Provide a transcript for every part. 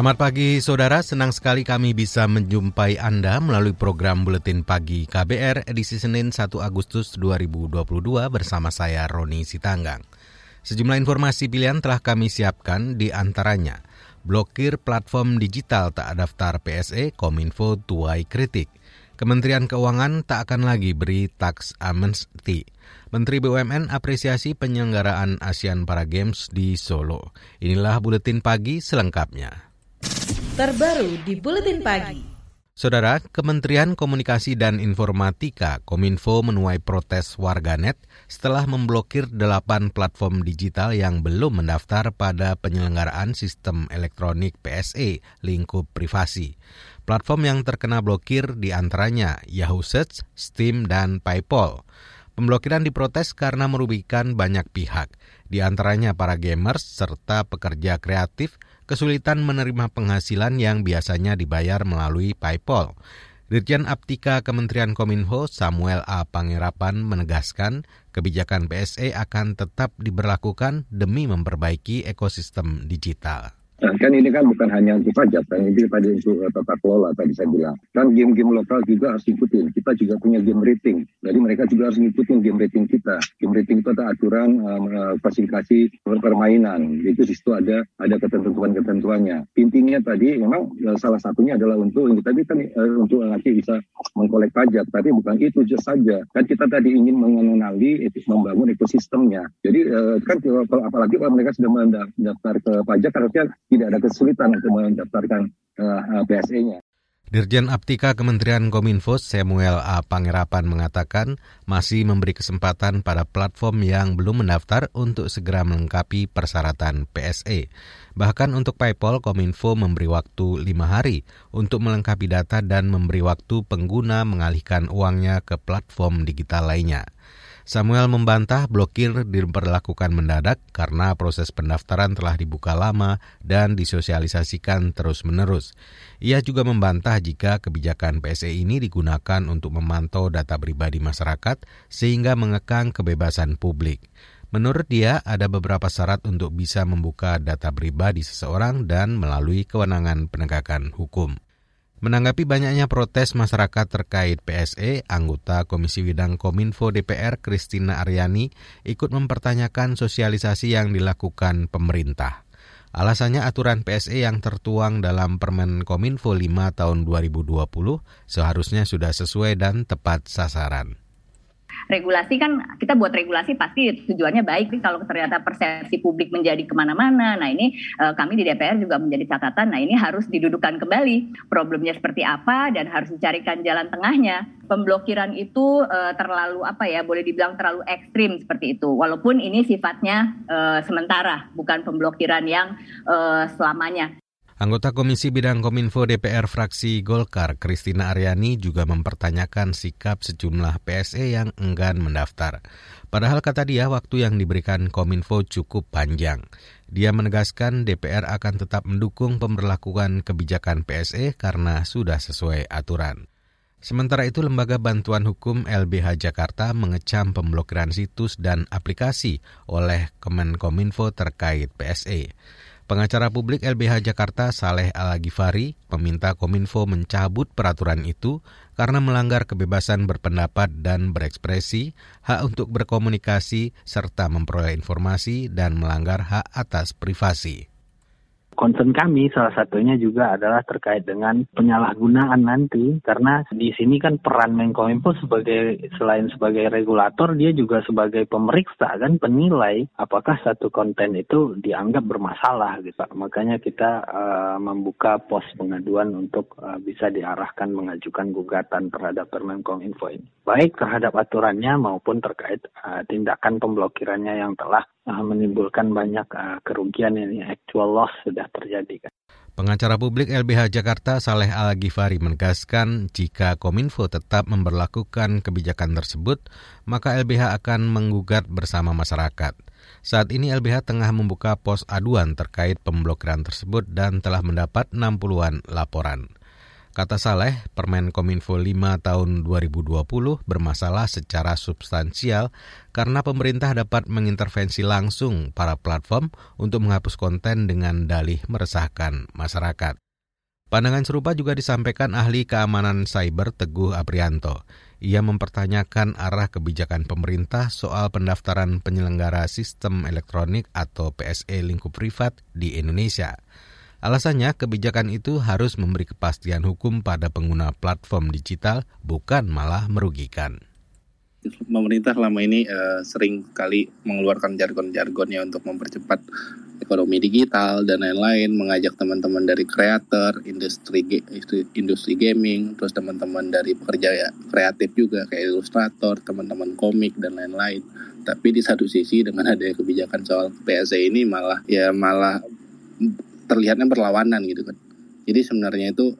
Selamat pagi saudara, senang sekali kami bisa menjumpai Anda melalui program Buletin Pagi KBR edisi Senin 1 Agustus 2022 bersama saya Roni Sitanggang. Sejumlah informasi pilihan telah kami siapkan di antaranya blokir platform digital tak daftar PSE, Kominfo tuai kritik. Kementerian Keuangan tak akan lagi beri tax amnesty. Menteri BUMN apresiasi penyelenggaraan ASEAN Para Games di Solo. Inilah buletin pagi selengkapnya. Terbaru di Buletin Pagi. Saudara, Kementerian Komunikasi dan Informatika Kominfo menuai protes warganet setelah memblokir delapan platform digital yang belum mendaftar pada penyelenggaraan sistem elektronik PSE lingkup privasi. Platform yang terkena blokir di antaranya Yahoo Search, Steam, dan PayPal. Pemblokiran diprotes karena merugikan banyak pihak, di antaranya para gamers serta pekerja kreatif kesulitan menerima penghasilan yang biasanya dibayar melalui PayPal. Dirjen Aptika Kementerian Kominfo Samuel A. Pangerapan menegaskan kebijakan PSE akan tetap diberlakukan demi memperbaiki ekosistem digital. Nah, kan ini kan bukan hanya untuk pajak, kan ini pada untuk uh, tata kelola tadi saya bilang. Kan game-game lokal juga harus ikutin. Kita juga punya game rating. Jadi mereka juga harus ngikutin game rating kita. Game rating itu ada aturan uh, klasifikasi permainan. Itu di situ ada ada ketentuan-ketentuannya. Intinya tadi memang salah satunya adalah untuk ini tadi kan uh, untuk nanti bisa mengkolek pajak. Tapi bukan itu saja. Kan kita tadi ingin mengenali membangun ekosistemnya. Jadi uh, kan kalau apalagi kalau mereka sudah mendaftar ke pajak harusnya tidak ada kesulitan untuk mendaftarkan uh, eh, PSE-nya. Dirjen Aptika Kementerian Kominfo Samuel A. Pangerapan mengatakan masih memberi kesempatan pada platform yang belum mendaftar untuk segera melengkapi persyaratan PSE. Bahkan untuk PayPal, Kominfo memberi waktu lima hari untuk melengkapi data dan memberi waktu pengguna mengalihkan uangnya ke platform digital lainnya. Samuel membantah blokir diperlakukan mendadak karena proses pendaftaran telah dibuka lama dan disosialisasikan terus-menerus. Ia juga membantah jika kebijakan PSE ini digunakan untuk memantau data pribadi masyarakat sehingga mengekang kebebasan publik. Menurut dia, ada beberapa syarat untuk bisa membuka data pribadi seseorang dan melalui kewenangan penegakan hukum. Menanggapi banyaknya protes masyarakat terkait PSE, anggota Komisi Bidang Kominfo DPR Kristina Aryani ikut mempertanyakan sosialisasi yang dilakukan pemerintah. Alasannya aturan PSE yang tertuang dalam Permen Kominfo 5 tahun 2020 seharusnya sudah sesuai dan tepat sasaran regulasi kan kita buat regulasi pasti tujuannya baik nih kalau ternyata persepsi publik menjadi ke mana-mana. Nah ini uh, kami di DPR juga menjadi catatan. Nah ini harus didudukan kembali problemnya seperti apa dan harus dicarikan jalan tengahnya. Pemblokiran itu uh, terlalu apa ya boleh dibilang terlalu ekstrim seperti itu. Walaupun ini sifatnya uh, sementara bukan pemblokiran yang uh, selamanya. Anggota Komisi Bidang Kominfo DPR fraksi Golkar, Kristina Aryani juga mempertanyakan sikap sejumlah PSE yang enggan mendaftar. Padahal kata dia waktu yang diberikan Kominfo cukup panjang. Dia menegaskan DPR akan tetap mendukung pemberlakuan kebijakan PSE karena sudah sesuai aturan. Sementara itu, Lembaga Bantuan Hukum LBH Jakarta mengecam pemblokiran situs dan aplikasi oleh Kemenkominfo terkait PSE. Pengacara publik LBH Jakarta Saleh Al-Ghifari meminta Kominfo mencabut peraturan itu karena melanggar kebebasan berpendapat dan berekspresi, hak untuk berkomunikasi, serta memperoleh informasi dan melanggar hak atas privasi. Concern kami salah satunya juga adalah terkait dengan penyalahgunaan nanti karena di sini kan peran Menkominfo sebagai selain sebagai regulator dia juga sebagai pemeriksa kan penilai apakah satu konten itu dianggap bermasalah gitu. Makanya kita uh, membuka pos pengaduan untuk uh, bisa diarahkan mengajukan gugatan terhadap Permenkominfo ini. Baik terhadap aturannya maupun terkait uh, tindakan pemblokirannya yang telah uh, menimbulkan banyak uh, kerugian ini actual loss sudah terjadi kan. Pengacara publik LBH Jakarta Saleh Al-Ghifari menegaskan jika Kominfo tetap memperlakukan kebijakan tersebut, maka LBH akan menggugat bersama masyarakat. Saat ini LBH tengah membuka pos aduan terkait pemblokiran tersebut dan telah mendapat 60-an laporan. Kata Saleh, Permen Kominfo 5 tahun 2020 bermasalah secara substansial karena pemerintah dapat mengintervensi langsung para platform untuk menghapus konten dengan dalih meresahkan masyarakat. Pandangan serupa juga disampaikan ahli keamanan cyber Teguh Aprianto. Ia mempertanyakan arah kebijakan pemerintah soal pendaftaran penyelenggara sistem elektronik atau PSE lingkup privat di Indonesia. Alasannya, kebijakan itu harus memberi kepastian hukum pada pengguna platform digital, bukan malah merugikan. Pemerintah selama ini uh, sering kali mengeluarkan jargon-jargonnya untuk mempercepat ekonomi digital dan lain-lain, mengajak teman-teman dari kreator, industri industri gaming, terus teman-teman dari pekerja ya, kreatif juga kayak ilustrator, teman-teman komik dan lain-lain. Tapi di satu sisi dengan adanya kebijakan soal PSE ini malah ya malah terlihatnya berlawanan gitu kan. Jadi sebenarnya itu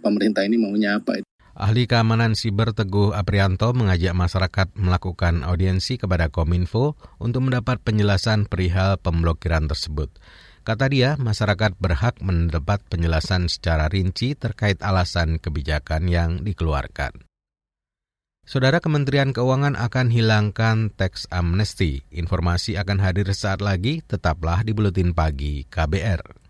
pemerintah ini maunya apa? Ahli keamanan siber Teguh Aprianto mengajak masyarakat melakukan audiensi kepada Kominfo untuk mendapat penjelasan perihal pemblokiran tersebut. Kata dia, masyarakat berhak mendapat penjelasan secara rinci terkait alasan kebijakan yang dikeluarkan. Saudara Kementerian Keuangan akan hilangkan teks amnesti. Informasi akan hadir saat lagi, tetaplah di Buletin Pagi KBR.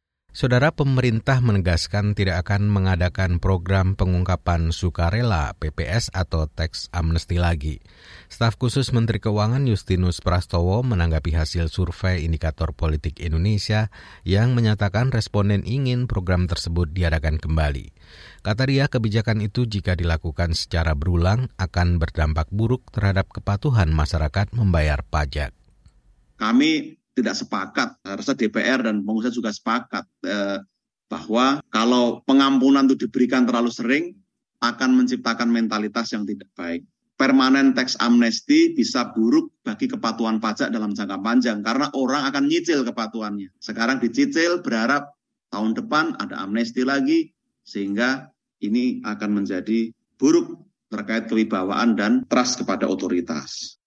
Saudara pemerintah menegaskan tidak akan mengadakan program pengungkapan sukarela PPS atau teks amnesti lagi. Staf khusus Menteri Keuangan Justinus Prastowo menanggapi hasil survei indikator politik Indonesia yang menyatakan responden ingin program tersebut diadakan kembali. Kata dia, kebijakan itu jika dilakukan secara berulang akan berdampak buruk terhadap kepatuhan masyarakat membayar pajak. Kami tidak sepakat. Rasa DPR dan pengusaha juga sepakat eh, bahwa kalau pengampunan itu diberikan terlalu sering akan menciptakan mentalitas yang tidak baik. Permanen tax amnesty bisa buruk bagi kepatuhan pajak dalam jangka panjang karena orang akan nyicil kepatuhannya. Sekarang dicicil berharap tahun depan ada amnesti lagi sehingga ini akan menjadi buruk terkait kewibawaan dan trust kepada otoritas.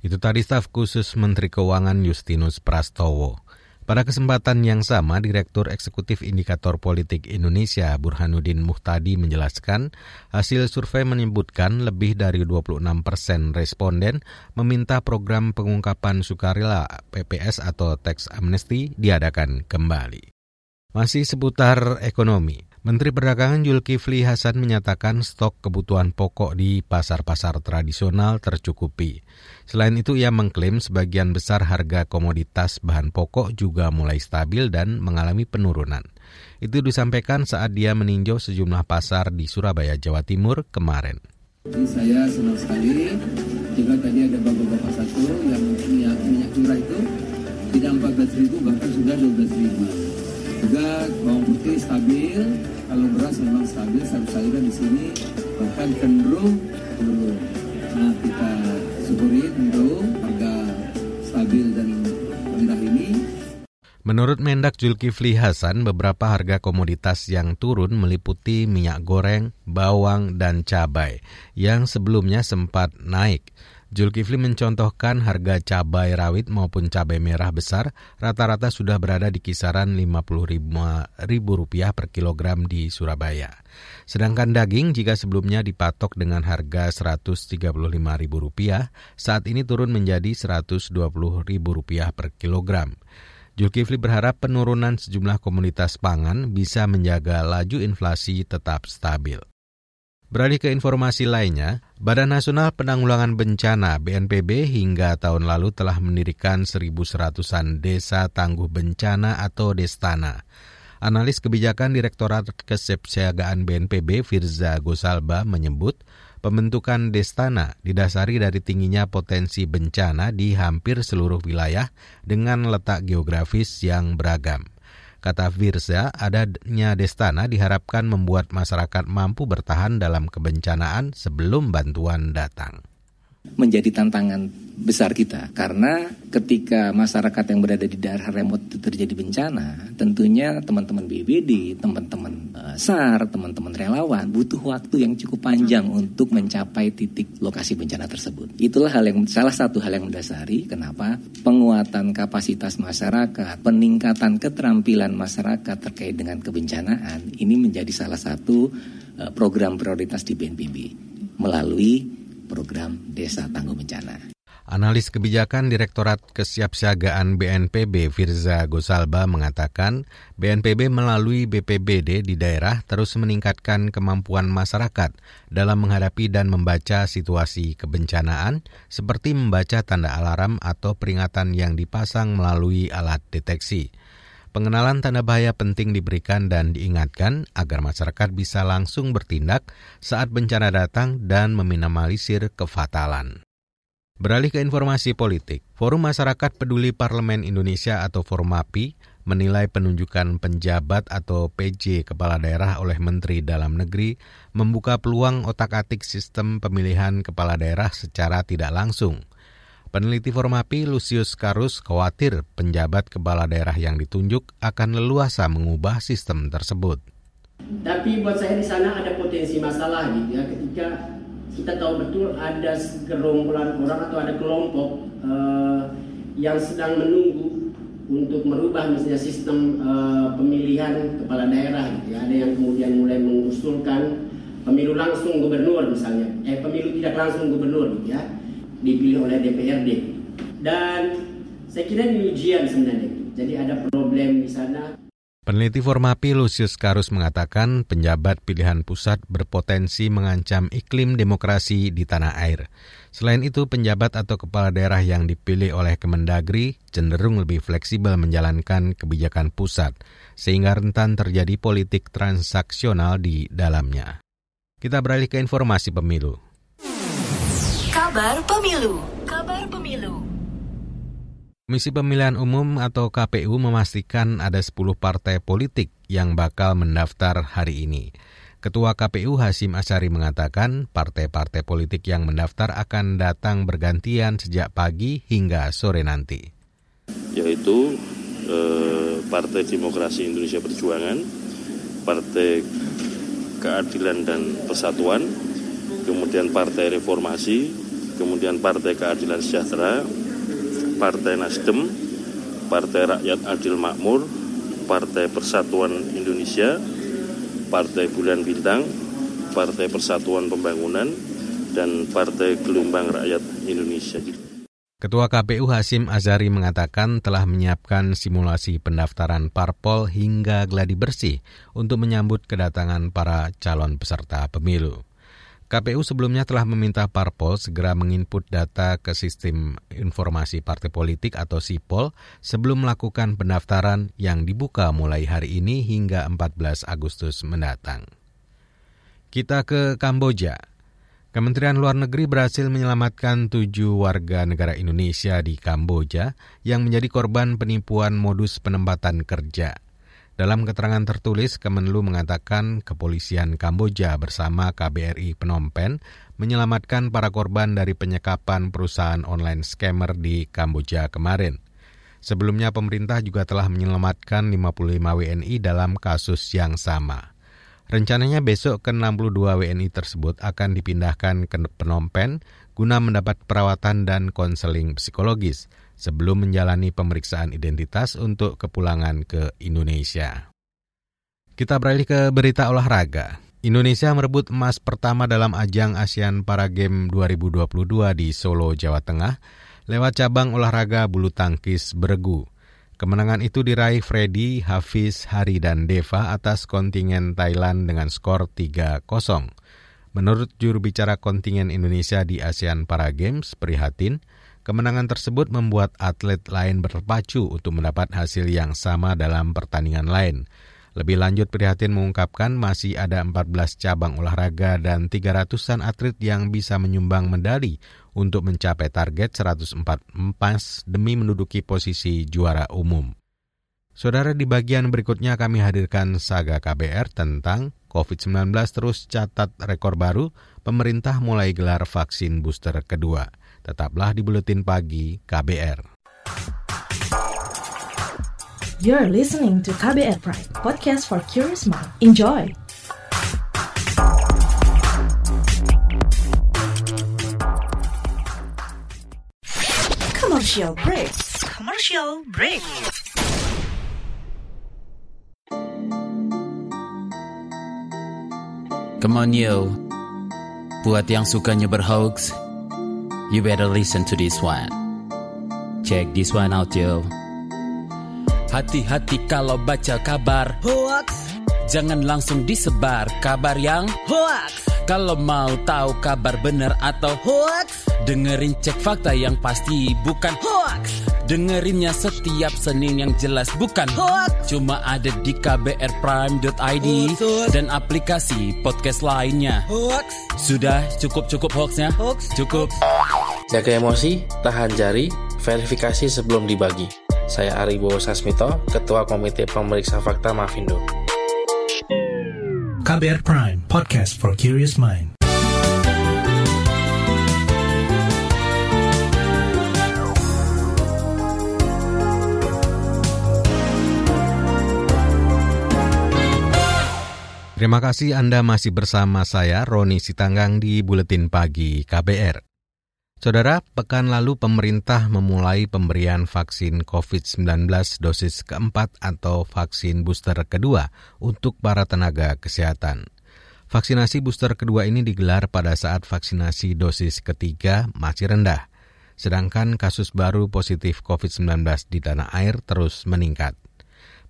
Itu tadi staf khusus Menteri Keuangan Justinus Prastowo. Pada kesempatan yang sama, Direktur Eksekutif Indikator Politik Indonesia Burhanuddin Muhtadi menjelaskan hasil survei menyebutkan lebih dari 26 persen responden meminta program pengungkapan sukarela PPS atau tax amnesty diadakan kembali. Masih seputar ekonomi. Menteri Perdagangan Zulkifli Hasan menyatakan stok kebutuhan pokok di pasar-pasar tradisional tercukupi. Selain itu, ia mengklaim sebagian besar harga komoditas bahan pokok juga mulai stabil dan mengalami penurunan. Itu disampaikan saat dia meninjau sejumlah pasar di Surabaya, Jawa Timur kemarin. Jadi saya senang sekali juga tadi ada bapak-bapak satu yang minyak, minyak curah itu tidak 14 ribu bahkan sudah 12 ribu juga bawang putih stabil. Kalau beras memang stabil sayur-sayuran di sini bahkan cenderung turun nah kita syukuri tentu harga stabil dan rendah ini. Menurut Mendak Zulkifli Hasan, beberapa harga komoditas yang turun meliputi minyak goreng, bawang, dan cabai, yang sebelumnya sempat naik. Zulkifli mencontohkan harga cabai rawit maupun cabai merah besar rata-rata sudah berada di kisaran Rp55.000 per kilogram di Surabaya. Sedangkan daging jika sebelumnya dipatok dengan harga Rp135.000, saat ini turun menjadi Rp120.000 per kilogram. Zulkifli berharap penurunan sejumlah komoditas pangan bisa menjaga laju inflasi tetap stabil. Beralih ke informasi lainnya, Badan Nasional Penanggulangan Bencana BNPB hingga tahun lalu telah mendirikan 1.100-an desa tangguh bencana atau destana. Analis kebijakan Direktorat Kesepsiagaan BNPB Firza Gosalba menyebut pembentukan destana didasari dari tingginya potensi bencana di hampir seluruh wilayah dengan letak geografis yang beragam. Kata Firza, adanya Destana diharapkan membuat masyarakat mampu bertahan dalam kebencanaan sebelum bantuan datang menjadi tantangan besar kita. Karena ketika masyarakat yang berada di daerah remote itu terjadi bencana, tentunya teman-teman BBD, teman-teman uh, SAR, teman-teman relawan butuh waktu yang cukup panjang untuk mencapai titik lokasi bencana tersebut. Itulah hal yang salah satu hal yang mendasari kenapa penguatan kapasitas masyarakat, peningkatan keterampilan masyarakat terkait dengan kebencanaan ini menjadi salah satu uh, program prioritas di BNPB melalui program Desa Tangguh Bencana. Analis kebijakan Direktorat Kesiapsiagaan BNPB Firza Gosalba mengatakan BNPB melalui BPBD di daerah terus meningkatkan kemampuan masyarakat dalam menghadapi dan membaca situasi kebencanaan seperti membaca tanda alarm atau peringatan yang dipasang melalui alat deteksi. Pengenalan tanda bahaya penting diberikan dan diingatkan agar masyarakat bisa langsung bertindak saat bencana datang dan meminimalisir kefatalan. Beralih ke informasi politik, Forum Masyarakat Peduli Parlemen Indonesia atau Formapi menilai penunjukan penjabat atau PJ kepala daerah oleh Menteri Dalam Negeri membuka peluang otak-atik sistem pemilihan kepala daerah secara tidak langsung. Peneliti Formapi Lucius Karus khawatir penjabat kepala daerah yang ditunjuk akan leluasa mengubah sistem tersebut. Tapi buat saya di sana ada potensi masalah gitu ya ketika kita tahu betul ada gerombolan orang atau ada kelompok uh, yang sedang menunggu untuk merubah misalnya sistem uh, pemilihan kepala daerah gitu ya. Ada yang kemudian mulai mengusulkan pemilu langsung gubernur misalnya, eh pemilu tidak langsung gubernur gitu ya dipilih oleh DPRD. Dan saya kira ini ujian sebenarnya. Jadi ada problem di sana. Peneliti Formapi Lucius Karus mengatakan penjabat pilihan pusat berpotensi mengancam iklim demokrasi di tanah air. Selain itu, penjabat atau kepala daerah yang dipilih oleh Kemendagri cenderung lebih fleksibel menjalankan kebijakan pusat, sehingga rentan terjadi politik transaksional di dalamnya. Kita beralih ke informasi pemilu. Kabar Pemilu. Kabar Pemilu. Komisi Pemilihan Umum atau KPU memastikan ada 10 partai politik yang bakal mendaftar hari ini. Ketua KPU Hasim Asyari mengatakan partai-partai politik yang mendaftar akan datang bergantian sejak pagi hingga sore nanti. Yaitu eh, Partai Demokrasi Indonesia Perjuangan, Partai Keadilan dan Persatuan, kemudian Partai Reformasi, kemudian Partai Keadilan Sejahtera, Partai Nasdem, Partai Rakyat Adil Makmur, Partai Persatuan Indonesia, Partai Bulan Bintang, Partai Persatuan Pembangunan, dan Partai Gelombang Rakyat Indonesia. Ketua KPU Hasim Azari mengatakan telah menyiapkan simulasi pendaftaran parpol hingga gladi bersih untuk menyambut kedatangan para calon peserta pemilu. KPU sebelumnya telah meminta parpol segera menginput data ke sistem informasi partai politik atau SIPOL sebelum melakukan pendaftaran yang dibuka mulai hari ini hingga 14 Agustus mendatang. Kita ke Kamboja. Kementerian Luar Negeri berhasil menyelamatkan tujuh warga negara Indonesia di Kamboja yang menjadi korban penipuan modus penempatan kerja. Dalam keterangan tertulis, Kemenlu mengatakan kepolisian Kamboja bersama KBRI Phnom Penh menyelamatkan para korban dari penyekapan perusahaan online scammer di Kamboja kemarin. Sebelumnya pemerintah juga telah menyelamatkan 55 WNI dalam kasus yang sama. Rencananya besok ke-62 WNI tersebut akan dipindahkan ke Phnom Penh guna mendapat perawatan dan konseling psikologis sebelum menjalani pemeriksaan identitas untuk kepulangan ke Indonesia. Kita beralih ke berita olahraga. Indonesia merebut emas pertama dalam ajang ASEAN Para Games 2022 di Solo, Jawa Tengah lewat cabang olahraga bulu tangkis beregu. Kemenangan itu diraih Freddy, Hafiz, Hari, dan Deva atas kontingen Thailand dengan skor 3-0. Menurut juru bicara kontingen Indonesia di ASEAN Para Games, Prihatin, kemenangan tersebut membuat atlet lain berpacu untuk mendapat hasil yang sama dalam pertandingan lain. Lebih lanjut, Prihatin mengungkapkan masih ada 14 cabang olahraga dan 300-an atlet yang bisa menyumbang medali untuk mencapai target 104 emas demi menduduki posisi juara umum. Saudara, di bagian berikutnya kami hadirkan saga KBR tentang COVID-19 terus catat rekor baru, pemerintah mulai gelar vaksin booster kedua. Tetaplah di Buletin Pagi KBR. You're listening to KBR Pride, podcast for curious mind. Enjoy! Commercial break. Commercial break. Come on yo, buat yang sukanya berhoax, you better listen to this one. Check this one out yo. Hati-hati kalau baca kabar Hoax. Jangan langsung disebar kabar yang Hoax. Kalau mau tahu kabar benar atau Hoax. Dengerin cek fakta yang pasti bukan Hoax. Dengerinnya setiap Senin yang jelas bukan Hoax. Cuma ada di kbrprime.id Hoax. Dan aplikasi podcast lainnya Hoax. Sudah cukup-cukup hoaxnya? Hoax. Cukup Jaga emosi, tahan jari, verifikasi sebelum dibagi. Saya Aribo Sasmito, Ketua Komite Pemeriksa Fakta Mafindo. KBR Prime, podcast for curious mind. Terima kasih Anda masih bersama saya, Roni Sitanggang di Buletin Pagi KBR. Saudara, pekan lalu pemerintah memulai pemberian vaksin COVID-19 dosis keempat atau vaksin booster kedua untuk para tenaga kesehatan. Vaksinasi booster kedua ini digelar pada saat vaksinasi dosis ketiga masih rendah, sedangkan kasus baru positif COVID-19 di tanah air terus meningkat.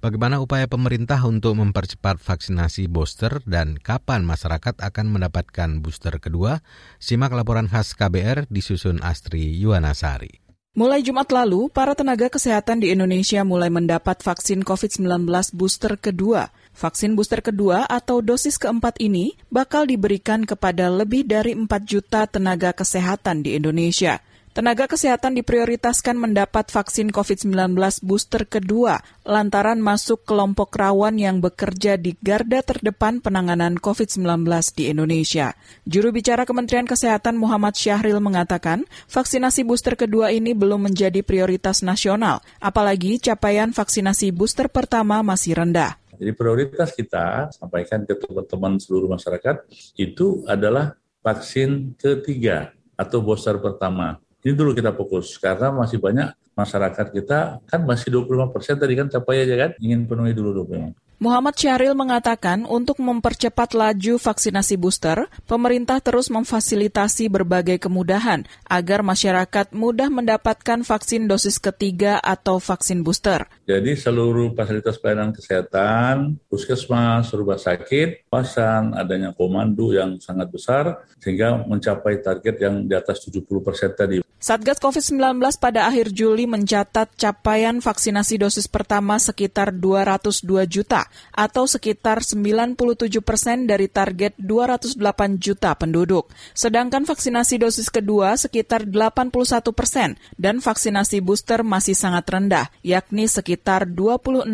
Bagaimana upaya pemerintah untuk mempercepat vaksinasi booster dan kapan masyarakat akan mendapatkan booster kedua? Simak laporan khas KBR disusun Astri Yuwanasari. Mulai Jumat lalu, para tenaga kesehatan di Indonesia mulai mendapat vaksin COVID-19 booster kedua. Vaksin booster kedua atau dosis keempat ini bakal diberikan kepada lebih dari 4 juta tenaga kesehatan di Indonesia. Tenaga kesehatan diprioritaskan mendapat vaksin COVID-19 booster kedua lantaran masuk kelompok rawan yang bekerja di garda terdepan penanganan COVID-19 di Indonesia. Juru bicara Kementerian Kesehatan Muhammad Syahril mengatakan, vaksinasi booster kedua ini belum menjadi prioritas nasional, apalagi capaian vaksinasi booster pertama masih rendah. Jadi prioritas kita sampaikan ke teman-teman seluruh masyarakat itu adalah vaksin ketiga atau booster pertama ini dulu kita fokus karena masih banyak masyarakat kita kan masih 25 persen tadi kan capai aja kan ingin penuhi dulu 25. Muhammad Syahril mengatakan untuk mempercepat laju vaksinasi booster, pemerintah terus memfasilitasi berbagai kemudahan agar masyarakat mudah mendapatkan vaksin dosis ketiga atau vaksin booster. Jadi seluruh fasilitas pelayanan kesehatan, puskesmas, rumah sakit, pasang adanya komando yang sangat besar sehingga mencapai target yang di atas 70 persen tadi. Satgas COVID-19 pada akhir Juli mencatat capaian vaksinasi dosis pertama sekitar 202 juta atau sekitar 97 persen dari target 208 juta penduduk. Sedangkan vaksinasi dosis kedua sekitar 81 persen dan vaksinasi booster masih sangat rendah, yakni sekitar 26,9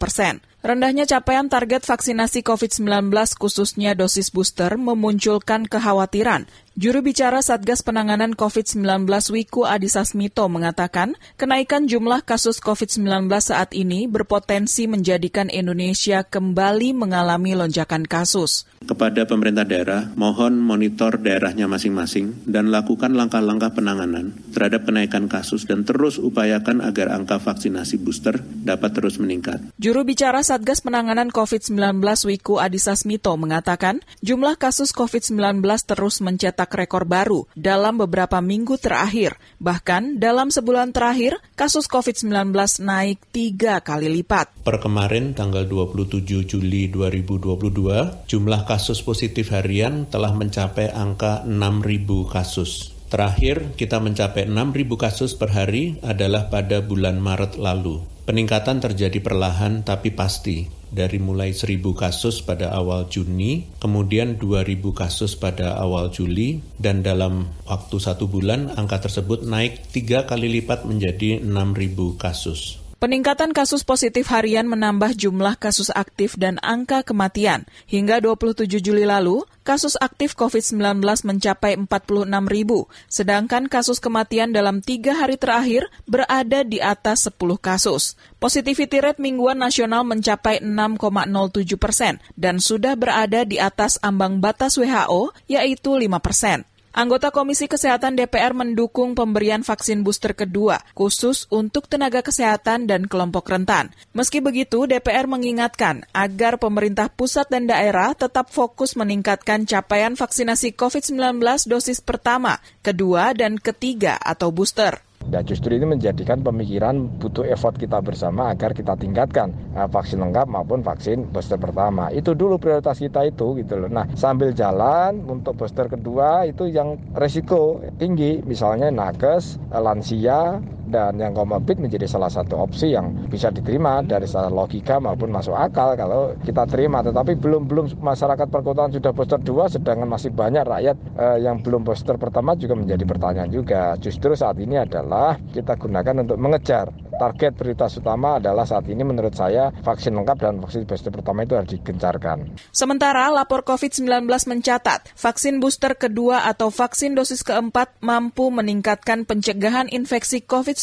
persen. Rendahnya capaian target vaksinasi COVID-19 khususnya dosis booster memunculkan kekhawatiran. Juru bicara Satgas Penanganan COVID-19 Wiku Adhisa Smito mengatakan, kenaikan jumlah kasus COVID-19 saat ini berpotensi menjadikan Indonesia kembali mengalami lonjakan kasus. Kepada pemerintah daerah, mohon monitor daerahnya masing-masing dan lakukan langkah-langkah penanganan terhadap kenaikan kasus dan terus upayakan agar angka vaksinasi booster dapat terus meningkat. Juru bicara Satgas Satgas Penanganan COVID-19 Wiku Adhisa Smito mengatakan jumlah kasus COVID-19 terus mencetak rekor baru dalam beberapa minggu terakhir. Bahkan dalam sebulan terakhir, kasus COVID-19 naik tiga kali lipat. Per kemarin tanggal 27 Juli 2022, jumlah kasus positif harian telah mencapai angka 6.000 kasus. Terakhir, kita mencapai 6.000 kasus per hari adalah pada bulan Maret lalu. Peningkatan terjadi perlahan tapi pasti, dari mulai 1.000 kasus pada awal Juni, kemudian 2.000 kasus pada awal Juli, dan dalam waktu satu bulan angka tersebut naik tiga kali lipat menjadi 6.000 kasus. Peningkatan kasus positif harian menambah jumlah kasus aktif dan angka kematian. Hingga 27 Juli lalu, kasus aktif COVID-19 mencapai 46 ribu, sedangkan kasus kematian dalam tiga hari terakhir berada di atas 10 kasus. Positivity rate mingguan nasional mencapai 6,07 persen dan sudah berada di atas ambang batas WHO, yaitu 5 persen. Anggota Komisi Kesehatan DPR mendukung pemberian vaksin booster kedua, khusus untuk tenaga kesehatan dan kelompok rentan. Meski begitu, DPR mengingatkan agar pemerintah pusat dan daerah tetap fokus meningkatkan capaian vaksinasi COVID-19 dosis pertama, kedua, dan ketiga atau booster. Dan justru ini menjadikan pemikiran butuh effort kita bersama agar kita tingkatkan uh, vaksin lengkap maupun vaksin booster pertama. Itu dulu prioritas kita itu gitu loh. Nah sambil jalan untuk booster kedua itu yang resiko tinggi misalnya nakes, lansia, dan yang komorbid menjadi salah satu opsi yang bisa diterima dari secara logika maupun masuk akal kalau kita terima. Tetapi belum belum masyarakat perkotaan sudah booster dua sedangkan masih banyak rakyat eh, yang belum booster pertama juga menjadi pertanyaan juga. Justru saat ini adalah kita gunakan untuk mengejar. Target prioritas utama adalah saat ini menurut saya vaksin lengkap dan vaksin booster pertama itu harus digencarkan. Sementara lapor COVID-19 mencatat vaksin booster kedua atau vaksin dosis keempat mampu meningkatkan pencegahan infeksi COVID-19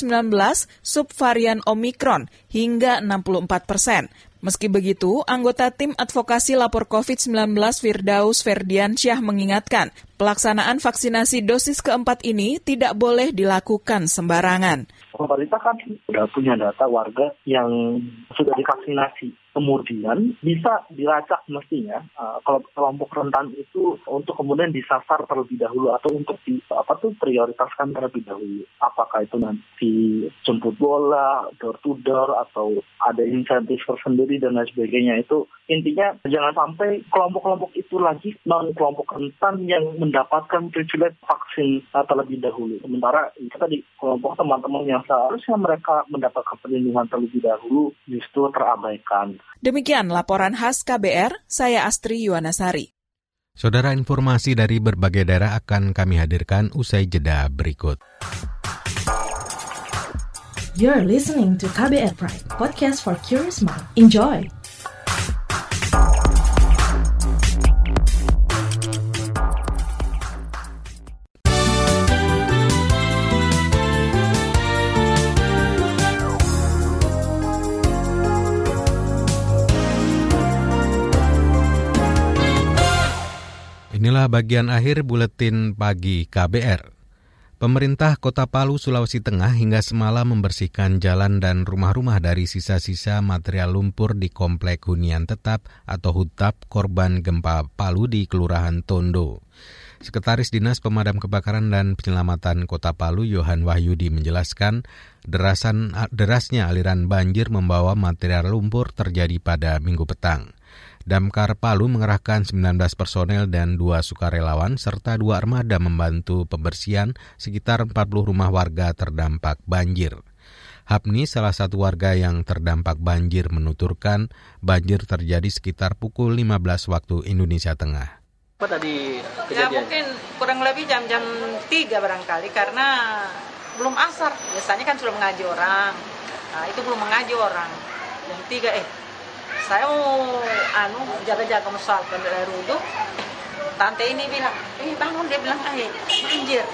subvarian Omikron hingga 64 persen. Meski begitu, anggota tim advokasi lapor COVID-19 Firdaus Ferdiansyah mengingatkan, pelaksanaan vaksinasi dosis keempat ini tidak boleh dilakukan sembarangan. Pemerintah kan sudah punya data warga yang sudah divaksinasi. Kemudian bisa dilacak mestinya uh, kelompok rentan itu untuk kemudian disasar terlebih dahulu atau untuk di apa tuh prioritaskan terlebih dahulu. Apakah itu nanti jemput bola door to door atau ada insentif tersendiri dan lain sebagainya. Itu intinya jangan sampai kelompok-kelompok itu lagi non kelompok rentan yang mendapatkan privilege vaksin uh, terlebih dahulu. Sementara itu tadi kelompok teman-teman yang seharusnya mereka mendapatkan perlindungan terlebih dahulu justru terabaikan Demikian laporan khas KBR, saya Astri Yuwanasari. Saudara informasi dari berbagai daerah akan kami hadirkan usai jeda berikut. You're listening to KBR Pride, podcast for curious mind. Enjoy! Inilah bagian akhir buletin pagi KBR. Pemerintah Kota Palu, Sulawesi Tengah hingga semalam membersihkan jalan dan rumah-rumah dari sisa-sisa material lumpur di Komplek Hunian Tetap atau Hutap korban gempa Palu di Kelurahan Tondo. Sekretaris Dinas Pemadam Kebakaran dan Penyelamatan Kota Palu, Yohan Wahyudi menjelaskan, derasan, derasnya aliran banjir membawa material lumpur terjadi pada minggu petang. Damkar Palu mengerahkan 19 personel dan dua sukarelawan serta dua armada membantu pembersihan sekitar 40 rumah warga terdampak banjir. Hapni, salah satu warga yang terdampak banjir, menuturkan banjir terjadi sekitar pukul 15 waktu Indonesia Tengah. Apa tadi kejadian? Ya mungkin kurang lebih jam-jam 3 barangkali karena belum asar. Biasanya kan sudah mengaji orang. Nah, itu belum mengaji orang. Jam 3 eh saya mau anu jaga-jaga ke air wudhu tante ini bilang eh bangun dia bilang eh banjir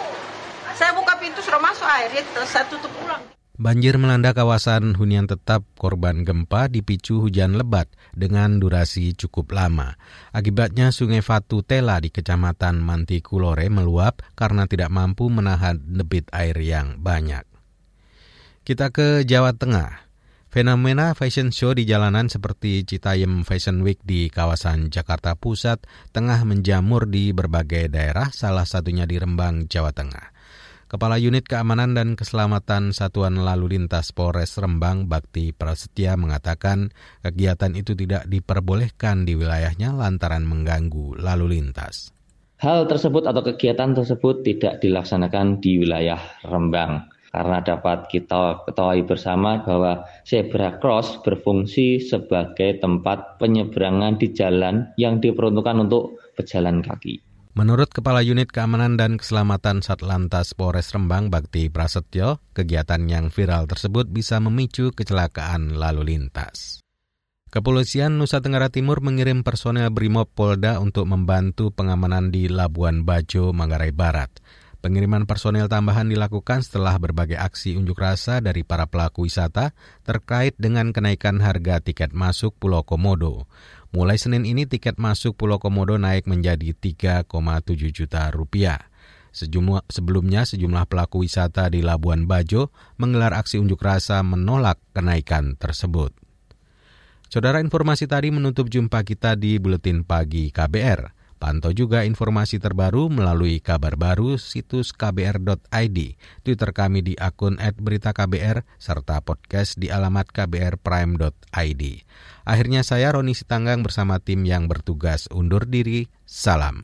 saya buka pintu sudah masuk air ya saya tutup ulang Banjir melanda kawasan hunian tetap korban gempa dipicu hujan lebat dengan durasi cukup lama. Akibatnya Sungai Fatu Tela di Kecamatan Mantikulore meluap karena tidak mampu menahan debit air yang banyak. Kita ke Jawa Tengah. Fenomena fashion show di jalanan seperti Citayam Fashion Week di kawasan Jakarta Pusat tengah menjamur di berbagai daerah, salah satunya di Rembang, Jawa Tengah. Kepala Unit Keamanan dan Keselamatan Satuan Lalu Lintas Polres Rembang Bakti Prasetya mengatakan kegiatan itu tidak diperbolehkan di wilayahnya lantaran mengganggu lalu lintas. Hal tersebut atau kegiatan tersebut tidak dilaksanakan di wilayah Rembang karena dapat kita ketahui bersama bahwa zebra cross berfungsi sebagai tempat penyeberangan di jalan yang diperuntukkan untuk pejalan kaki. Menurut Kepala Unit Keamanan dan Keselamatan Satlantas Polres Rembang Bakti Prasetyo, kegiatan yang viral tersebut bisa memicu kecelakaan lalu lintas. Kepolisian Nusa Tenggara Timur mengirim personel Brimob Polda untuk membantu pengamanan di Labuan Bajo, Manggarai Barat. Pengiriman personel tambahan dilakukan setelah berbagai aksi unjuk rasa dari para pelaku wisata terkait dengan kenaikan harga tiket masuk Pulau Komodo. Mulai Senin ini tiket masuk Pulau Komodo naik menjadi 3,7 juta rupiah. Sejumlah, sebelumnya sejumlah pelaku wisata di Labuan Bajo menggelar aksi unjuk rasa menolak kenaikan tersebut. Saudara informasi tadi menutup jumpa kita di Buletin Pagi KBR. Pantau juga informasi terbaru melalui kabar baru situs kbr.id, Twitter kami di akun @beritaKBR serta podcast di alamat kbrprime.id. Akhirnya saya Roni Sitanggang bersama tim yang bertugas undur diri. Salam.